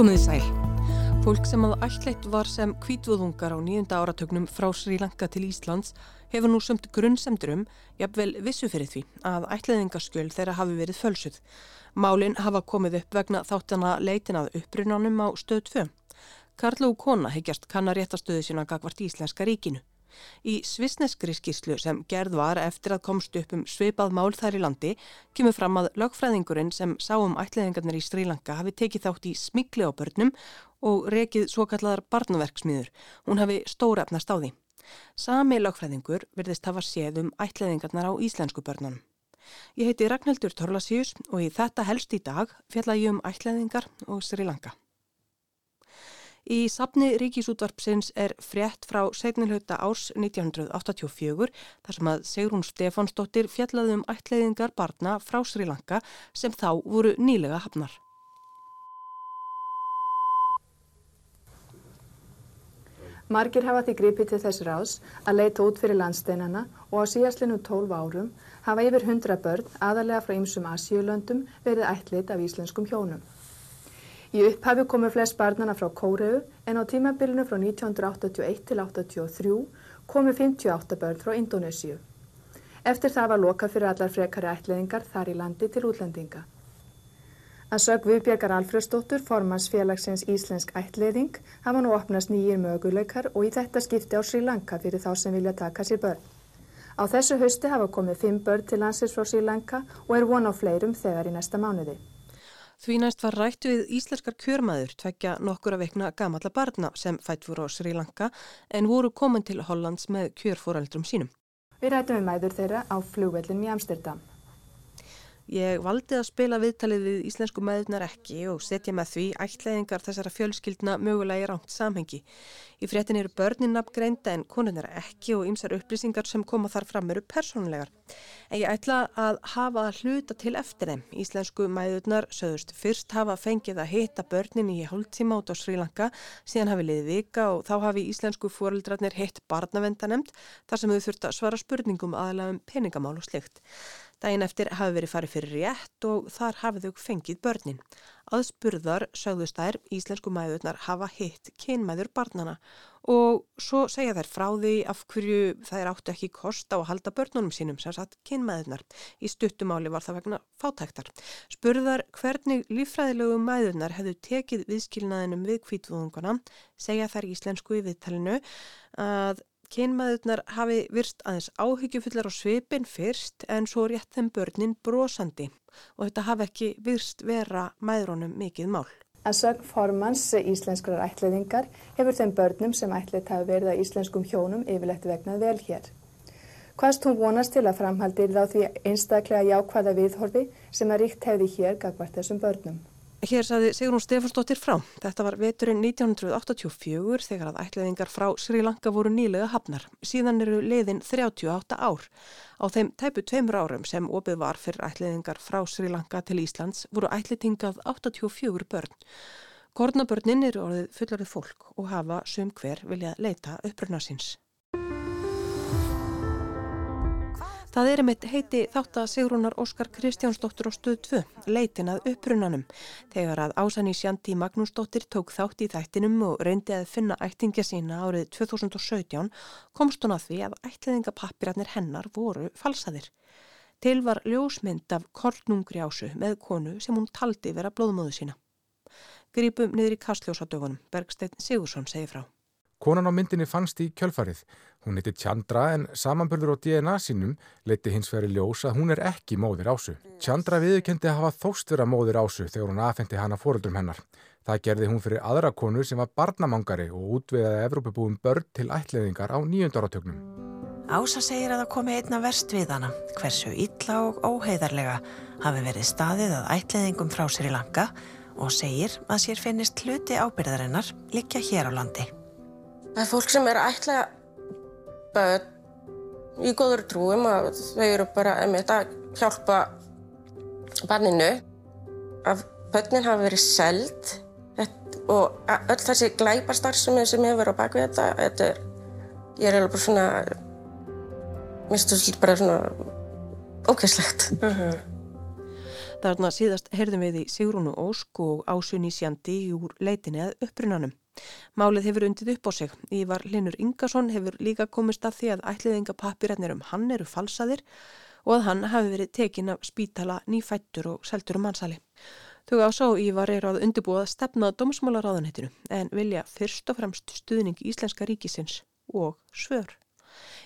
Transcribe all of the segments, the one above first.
Komiði sæl. Fólk sem að ætleitt var sem kvítvöðungar á nýjunda áratögnum frá Sri Lanka til Íslands hefur nú sömt grunnsemdur um, jafnvel vissu fyrir því, að ætleiðingaskjöl þeirra hafi verið fölsuð. Málinn hafa komið upp vegna þáttana leitin að upprunanum á stöð 2. Karl og kona heggjast kannar réttastöðu sína gagvart Íslenska ríkinu. Í svisneskri skíslu sem gerð var eftir að komst upp um sveipað mál þær í landi kemur fram að lögfræðingurinn sem sá um ætliðingarnir í Strílanka hafi tekið þátt í smikli á börnum og rekið svo kallar barnaverksmiður. Hún hafi stórefnast á því. Sami lögfræðingur verðist hafa séð um ætliðingarnar á íslensku börnunum. Ég heiti Ragnhildur Torlasíus og í þetta helst í dag fjalla ég um ætliðingar og Strílanka. Í sapni Ríkisútvarpsins er frétt frá segnilhauta árs 1984 þar sem að Sigrún Stefánsdóttir fjallaði um ætleiðingar barna frá Sri Lanka sem þá voru nýlega hafnar. Margir hafa því gripið til þess ráðs að leita út fyrir landsteinana og á síðastlinu 12 árum hafa yfir 100 börn aðalega frá ymsum Asíulöndum verið ætlit af íslenskum hjónum. Í upphafi komu flest barnana frá Kóreu en á tímabilinu frá 1981 til 1983 komu 58 börn frá Indonésiu. Eftir það var loka fyrir allar frekari ætliðingar þar í landi til útlendinga. Að sög Viðbjörgar Alfredsdóttur, formans félagsins Íslensk ætliðing, hafa nú opnast nýjir möguleikar og í þetta skipti á Sri Lanka fyrir þá sem vilja taka sér börn. Á þessu hausti hafa komið fimm börn til landsins frá Sri Lanka og er von á fleirum þegar í næsta mánuði. Því næst var rættu við íslenskar kjörmaður tvekja nokkur að veikna gamalla barna sem fætt voru á Sri Lanka en voru komin til Hollands með kjörfóraldrum sínum. Við rættum við mæður þeirra á flugvellin í Amsterdam. Ég valdi að spila viðtalið við íslensku maðurnar ekki og setja með því ætlaðingar þessara fjölskyldna mögulega í rámt samhengi. Í fréttin eru börnin nafngreinda en konunar ekki og ymsar upplýsingar sem koma þar fram eru persónulegar. En ég ætla að hafa hluta til eftir þeim. Íslensku maðurnar söðust fyrst hafa fengið að hitta börnin í hálftíma át á Sri Lanka, síðan hafi liðið vika og þá hafi íslensku fóreldrarnir hitt barnavendanemt þar sem þau þurft að svara spurningum aðalega um peningamál og slikt. Dægin eftir hafi verið farið fyrir rétt og þar hafið þau fengið börnin. Aðspurðar sögðust þær íslensku mæðurnar hafa hitt kynmæður barnana og svo segja þær frá því af hverju þær áttu ekki kost á að halda börnunum sínum sem satt kynmæðurnar. Í stuttumáli var það vegna fátæktar. Spurðar hvernig lífræðilegu mæðurnar hefðu tekið viðskilnaðinum við kvítvúðungana segja þær íslensku í viðtalinu að Kynmaðurnar hafi virst aðeins áhyggjufullar á svipin fyrst en svo rétt þeim börnin brosandi og þetta hafi ekki virst vera mæðrónum mikið mál. Að sögn formans íslenskrar ætliðingar hefur þeim börnum sem ætlið hafi verið að íslenskum hjónum yfirlegt vegnað vel hér. Hvaðst hún vonast til að framhaldir þá því einstaklega jákvæða viðhorfi sem að ríkt hefði hér gagvart þessum börnum? Hér saði Sigrun Stefansdóttir frá. Þetta var veturinn 1984 þegar að ætlaðingar frá Sri Lanka voru nýlega hafnar. Síðan eru leiðin 38 ár. Á þeim tæpu tveimur árum sem opið var fyrir ætlaðingar frá Sri Lanka til Íslands voru ætlitingað 84 börn. Kornabörnin eru orðið fullarið fólk og hafa sum hver viljað leita uppruna síns. Það er einmitt heiti þátt að Sigrúnar Óskar Kristjánsdóttur á stöð 2, leitin að upprunanum. Þegar að Ásanni Sjanti Magnúsdóttir tók þátt í þættinum og reyndi að finna ættingja sína árið 2017 komst hún að því að ætliðingapappirarnir hennar voru falsaðir. Til var ljósmynd af kornungri ásu með konu sem hún taldi vera blóðmóðu sína. Grípum niður í kastljósadögunum, Bergsteinn Sigursson segi frá. Konan á myndinni fannst í kjölfarið. Hún heiti Chandra en samanbörður á DNA sínum leiti hins vegar í ljós að hún er ekki móðir ásu. Chandra viðkendi að hafa þóst vera móðir ásu þegar hún aðfendi hana fóröldrum hennar. Það gerði hún fyrir aðra konu sem var barnamangari og útviðaði Evrópabúum börn til ætliðingar á nýjöndarátögnum. Ása segir að það komi einna verst við hana, hversu illa og óheiðarlega hafi verið staðið að ætliðingum frá sér í langa og segir að sér finnist hluti ábyrðarinnar likja hér á landi. Það er fólk sem er ætla börn í góður trúum að þau eru bara einmitt að hjálpa barninu. Að börnin hafa verið seld og öll þessi glæparstarfsemi sem hefur á bakvið þetta, þetta er, ég er alveg bara svona, mér finnst þetta bara svona ókvæslegt. Uh -huh. Þarna síðast heyrðum við í Sigrúnu Ósk og Ásunni Sjandi úr leitinni að upprunanum. Málið hefur undið upp á sig. Ívar Linur Ingarsson hefur líka komist að því að ætliðingapapirarnir um hann eru falsaðir og að hann hafi verið tekin af spítala nýfættur og seltur um mannsali. Þau ásá Ívar eru að undibúa að stefna domsmálaráðanhettinu en vilja fyrst og fremst stuðning Íslenska ríkisins og svör.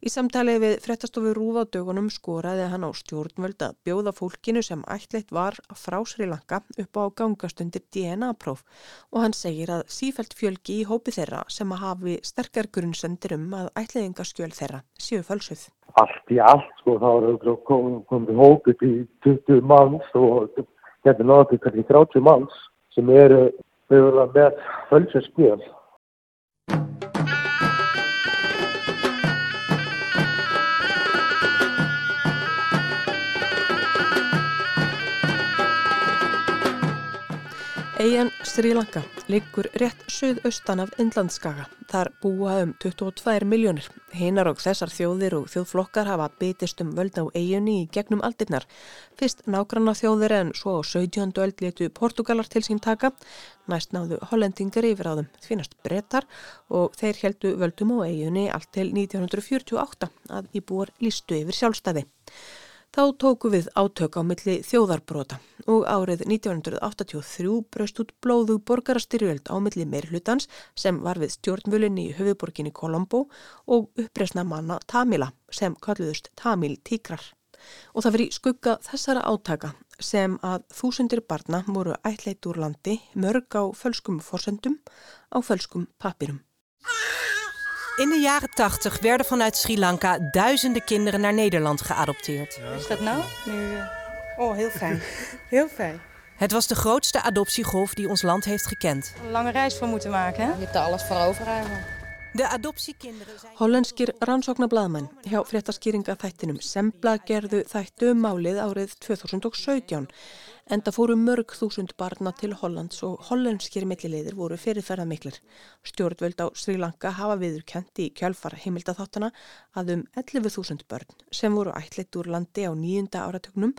Í samtali við frettastofu Rúfadögunum skoraði hann á stjórnvöld að bjóða fólkinu sem ætleitt var frá Sri Lanka upp á gangastundir DNA-próf og hann segir að sífælt fjölgi í hópi þeirra sem að hafi sterkar grunnsendir um að ætleiðingaskjöl þeirra séu fölsuð. Allt í allt sko þá er komið kom hópi til 20 manns og hérna náttúrulega kannski 30 manns sem eru með fölsuðskjöl. Eyjan Sri Lanka liggur rétt söðaustan af Inlandskaga. Þar búa um 22 miljónir. Hinar og þessar þjóðir og þjóðflokkar hafa bitist um völd á eyjunni í gegnum aldirnar. Fyrst nágranna þjóðir en svo á 17. öld letu Portugalar til sín taka. Næst náðu hollendingar yfir á þeim þvinast brettar og þeir heldu völdum á eyjunni allt til 1948 að íbúar lístu yfir sjálfstæði. Þá tóku við átök á milli þjóðarbrota og árið 1983 braust út blóðu borgarastyrjöld á milli meirhlutans sem var við stjórnvölinni í höfuborginni Kolombo og uppresna manna Tamila sem kalluðust Tamil Tíkrar. Og það veri skugga þessara átaka sem að þúsundir barna voru ætleit úr landi mörg á fölskum forsendum á fölskum papirum. In de jaren 80 werden vanuit Sri Lanka duizenden kinderen naar Nederland geadopteerd. Ja. Is dat nou? nu uh... Oh, heel fijn. heel fijn. Het was de grootste adoptiegolf die ons land heeft gekend. Een lange reis voor moeten maken, hè? Je hebt er alles voor over eigenlijk. Hollenskir rannsóknarbladamenn hjá fréttaskýringa þættinum Sembla gerðu þættu um málið árið 2017 en það fóru mörg þúsund barna til Hollands og hollenskir millilegðir voru fyrirferða miklir. Stjórnvöld á Sri Lanka hafa viðurkent í kjálfara heimildaþáttana að um 11.000 börn sem voru ætlitt úr landi á nýjunda áratögnum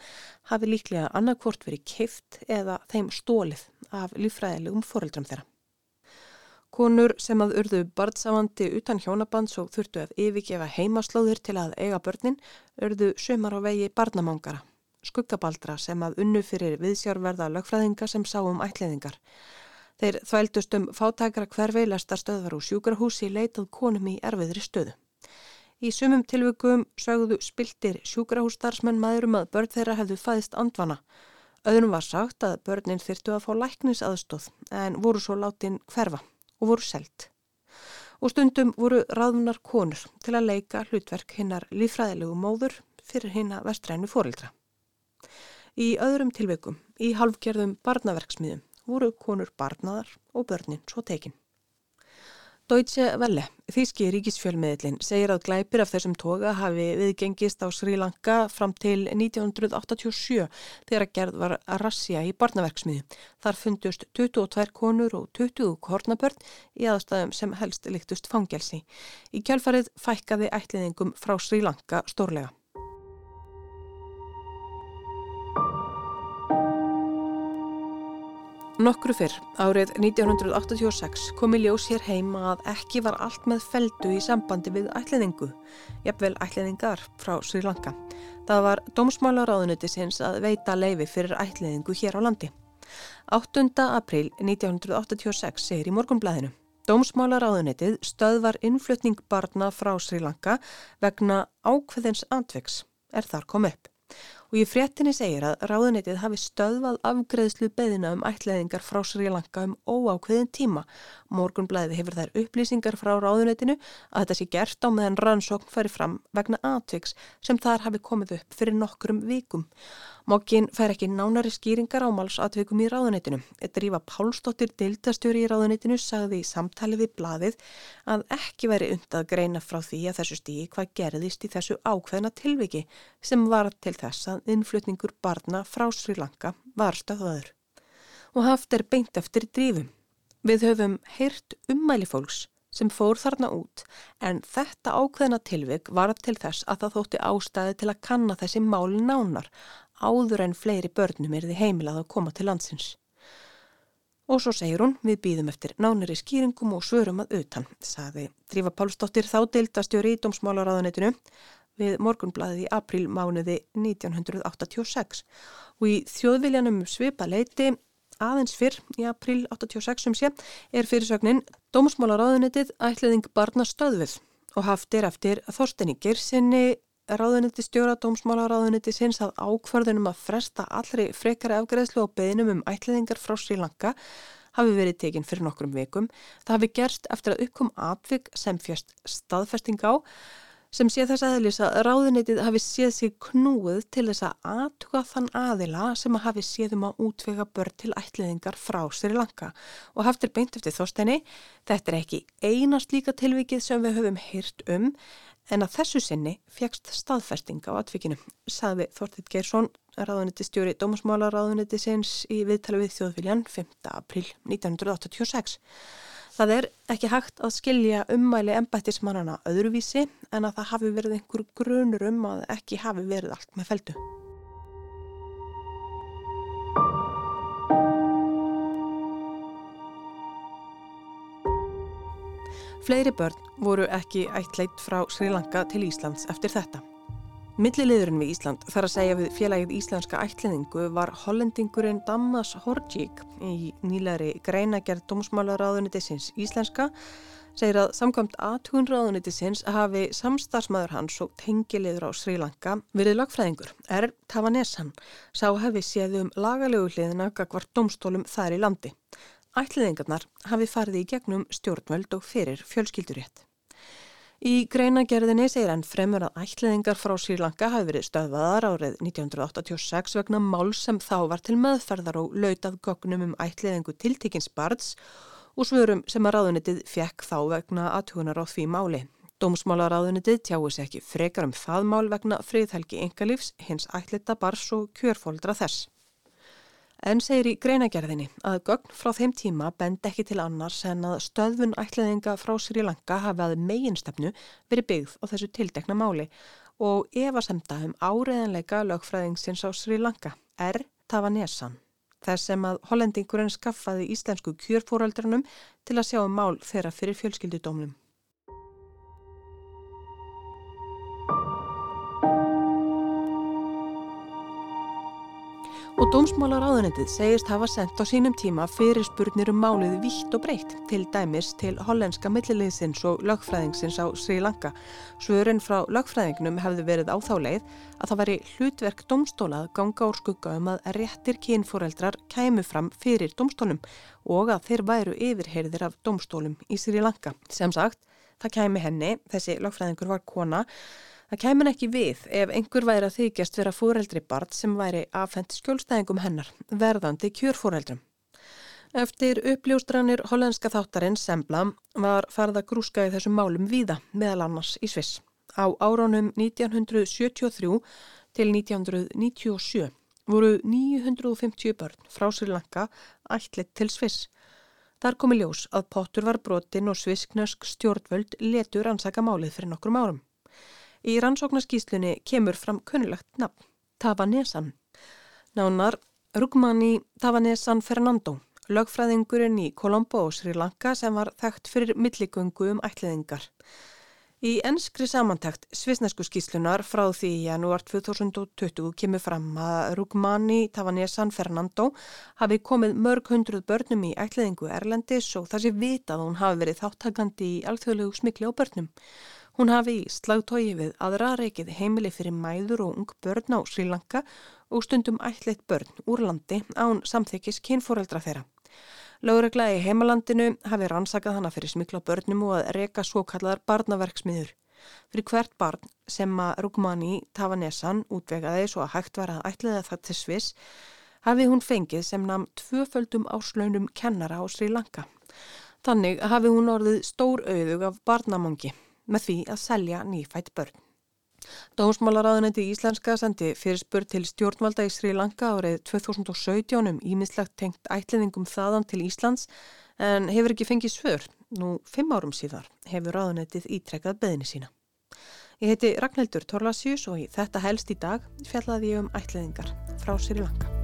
hafi líklega annarkvort verið keift eða þeim stólið af lífræðilegum foreldram þeirra. Konur sem að urðu barnsafandi utan hjónabands og þurftu að yfirgefa heimaslóðir til að eiga börnin urðu sömar á vegi barnamangara, skuggabaldra sem að unnu fyrir viðsjárverða lögfræðinga sem sá um ætliðingar. Þeir þvældust um fátækra hverfi lestar stöðvar úr sjúkrahúsi leitað konum í erfiðri stöðu. Í sumum tilvökum sögðu spiltir sjúkrahúsdarsmenn maðurum að börn þeirra hefðu fæðist andvana. Öðrum var sagt að börnin þyrtu að fá læknisaðstóð en voru svo látin hverfa og voru selt. Og stundum voru ráðunar konur til að leika hlutverk hinnar lífræðilegu móður fyrir hinna vestrænu fórildra. Í öðrum tilveikum, í halvgerðum barnaverksmiðum, voru konur barnaðar og börnin svo tekinn. Deutsche Welle, þýski ríkisfjölmiðlinn, segir að glæpir af þessum toga hafi viðgengist á Sri Lanka fram til 1987 þegar gerð var rassja í barnaverksmiði. Þar fundust 22 konur og 20 kornabörn í aðstæðum sem helst líktust fangelsi. Í kjálfarið fækkaði ætliðingum frá Sri Lanka stórlega. Nokkru fyrr, árið 1986, kom í ljós hér heima að ekki var allt með feldu í sambandi við ætliðingu, jafnvel ætliðingar frá Sri Lanka. Það var dómsmálaráðunutisins að veita leifi fyrir ætliðingu hér á landi. 8. april 1986 segir í morgunblæðinu. Dómsmálaráðunitið stöðvar innflutning barna frá Sri Lanka vegna ákveðins andvegs er þar kom upp og í fréttinni segir að ráðunitið hafi stöðvað afgreðslu beðina um ætlaðingar frá Sri Lanka um óákveðin tíma. Morgunblæði hefur þær upplýsingar frá ráðunitinu að þetta sé gert á meðan rannsókn færi fram vegna aðtviks sem þar hafi komið upp fyrir nokkrum vikum. Mokkin fær ekki nánari skýringar á málsatvikum í ráðunitinu. Drífa Pálsdóttir deildastjóri í ráðunitinu sagði í samtali við bladið að ekki veri undað greina frá því að þessu stígi hvað gerðist í þessu ákveðna tilviki sem var til þess að innflutningur barna frá Sri Lanka var stöðaður. Og haft er beint eftir drífum. Við höfum heyrt ummæli fólks sem fór þarna út en þetta ákveðna tilvik var til þess að það þótti ástæði til að kanna þessi máli nánar áður en fleiri börnum er þið heimilað að koma til landsins. Og svo segir hún, við býðum eftir nánari skýringum og svörum að utan, sagði Drífa Pálsdóttir þá deildastjóri í Dómsmálaráðanetinu við morgunblæði í aprílmánuði 1986 og í þjóðviljanum svipa leiti aðeins fyrr í apríl 86 um sé er fyrirsögnin Dómsmálaráðanetið ætliðing barna stöðvið og haft er eftir Þorstein Gersinni ráðuniti stjóra dómsmálaráðuniti sinns að ákvarðunum að fresta allri frekara afgreðslu og beðinum um ætliðingar frá Sri Lanka hafi verið tekinn fyrir nokkrum vikum. Það hafi gerst eftir að uppkom atvik sem fjast staðfesting á sem sé þess aðlis að ráðunitið hafi séð sig knúið til þess að aðtuga þann aðila sem að hafi séð um að útvega börn til ætliðingar frá Sri Lanka og haftir beint eftir þóstenni. Þetta er ekki einast líka tilvikið sem við höfum hýrt um En að þessu sinni fegst staðfesting á atvikinu, saði Þortið Geirsson, ráðuniti stjóri Dómasmála ráðuniti sinns í viðtala við þjóðviljan 5. april 1986. Það er ekki hægt að skilja ummæli embættismannana öðruvísi en að það hafi verið einhver grunur um að ekki hafi verið allt með feldu. Fleiri börn voru ekki ættleit frá Sri Lanka til Íslands eftir þetta. Milliliðurinn við Ísland þar að segja við félagið íslenska ætliðingu var hollendingurinn Damas Horjík í nýleiri greinagerð Dómsmálaráðunitisins íslenska segir að samkvæmt aðtun ráðunitisins hafi samstarsmaður hans og tengiliður á Sri Lanka verið lagfræðingur, er Tavanesan, sá hefði séð um lagalegu hliðina gagvart domstólum þær í landi. Ætliðingarnar hafi farið í gegnum stjórnvöld og fyrir fjölskyldurétt. Í greinagerðinni segir hann fremur að ætliðingar frá Sýrlanka hafi verið stöðvaðar árið 1986 vegna mál sem þá var til meðferðar og lautað gognum um ætliðingu tiltikins barns og svörum sem að ráðunitið fekk þá vegna aðtugunar á því máli. Dómsmálaráðunitið tjáu sér ekki frekar um það mál vegna friðhelgi engalífs, hins ætlita bars og kjörfóldra þess. En segir í greinagerðinni að gögn frá þeim tíma bend ekki til annars en að stöðvun ætlaðinga frá Sri Lanka hafi að meginstefnu verið byggð á þessu tildekna máli og efasemta um áreðanleika lögfræðingsins á Sri Lanka er Tavanesan. Þess sem að hollendingurinn skaffaði íslensku kjörfóraldrunum til að sjá um mál þeirra fyrir fjölskyldudómnum. Og Dómsmálaráðunendið segist hafa sendt á sínum tíma fyrir spurnir um málið vitt og breytt til dæmis til hollenska milliliðsins og lögfræðingsins á Sri Lanka. Svörun frá lögfræðingnum hefði verið á þá leið að það væri hlutverk domstólað ganga úr skugga um að réttir kynfóreldrar kæmu fram fyrir domstólum og að þeir væru yfirherðir af domstólum í Sri Lanka. Sem sagt, það kæmi henni, þessi lögfræðingur var kona, Það kæmun ekki við ef einhver væri að þykjast vera fóreldri barn sem væri afhengt skjólstæðingum hennar, verðandi kjörfóreldrum. Eftir uppljóstranir hollandska þáttarinn Sembla var farða grúska í þessum málum víða, meðal annars í Sviss. Á áraunum 1973 til 1997 voru 950 börn frá Sri Lanka ætlitt til Sviss. Þar komi ljós að pottur var brotin og svissknösk stjórnvöld letur ansaka málið fyrir nokkrum árum. Í rannsóknarskíslunni kemur fram kunnulegt nafn, Tavanesan. Nánar Rugmani Tavanesan Fernando, lögfræðingurinn í Colombo og Sri Lanka sem var þekkt fyrir milligöngu um ætliðingar. Í ennskri samantækt svisnesku skíslunar frá því í janúar 2020 kemur fram að Rugmani Tavanesan Fernando hafi komið mörg hundruð börnum í ætliðingu Erlendis og þar sé vitað hún hafi verið þáttakandi í alþjóðlegu smikli á börnum. Hún hafi í slagtói við aðra reikið heimili fyrir mæður og ung börn á Sri Lanka og stundum ætleitt börn úr landi án samþykis kynfóreldra þeirra. Láregla í heimalandinu hafi rannsakað hana fyrir smikla börnum og að reka svo kallar barnaverksmiður. Fyrir hvert barn sem að Rugmani Tavanesan útvegaði svo að hægt var að ætliða það til Sviss hafi hún fengið sem namn tvöföldum áslaunum kennara á Sri Lanka. Þannig hafi hún orðið stór auðug af barnamangi með því að selja nýfætt börn. Dómsmálaráðunetti Íslenska sendi fyrirspur til stjórnvalda í Sri Lanka árið 2017 um ímislegt tengt ætliðingum þaðan til Íslands en hefur ekki fengið svör. Nú, fimm árum síðar hefur ráðunettið ítrekkað beðinni sína. Ég heiti Ragnhildur Torlasjús og í þetta helst í dag fjallaði ég um ætliðingar frá Sri Lanka.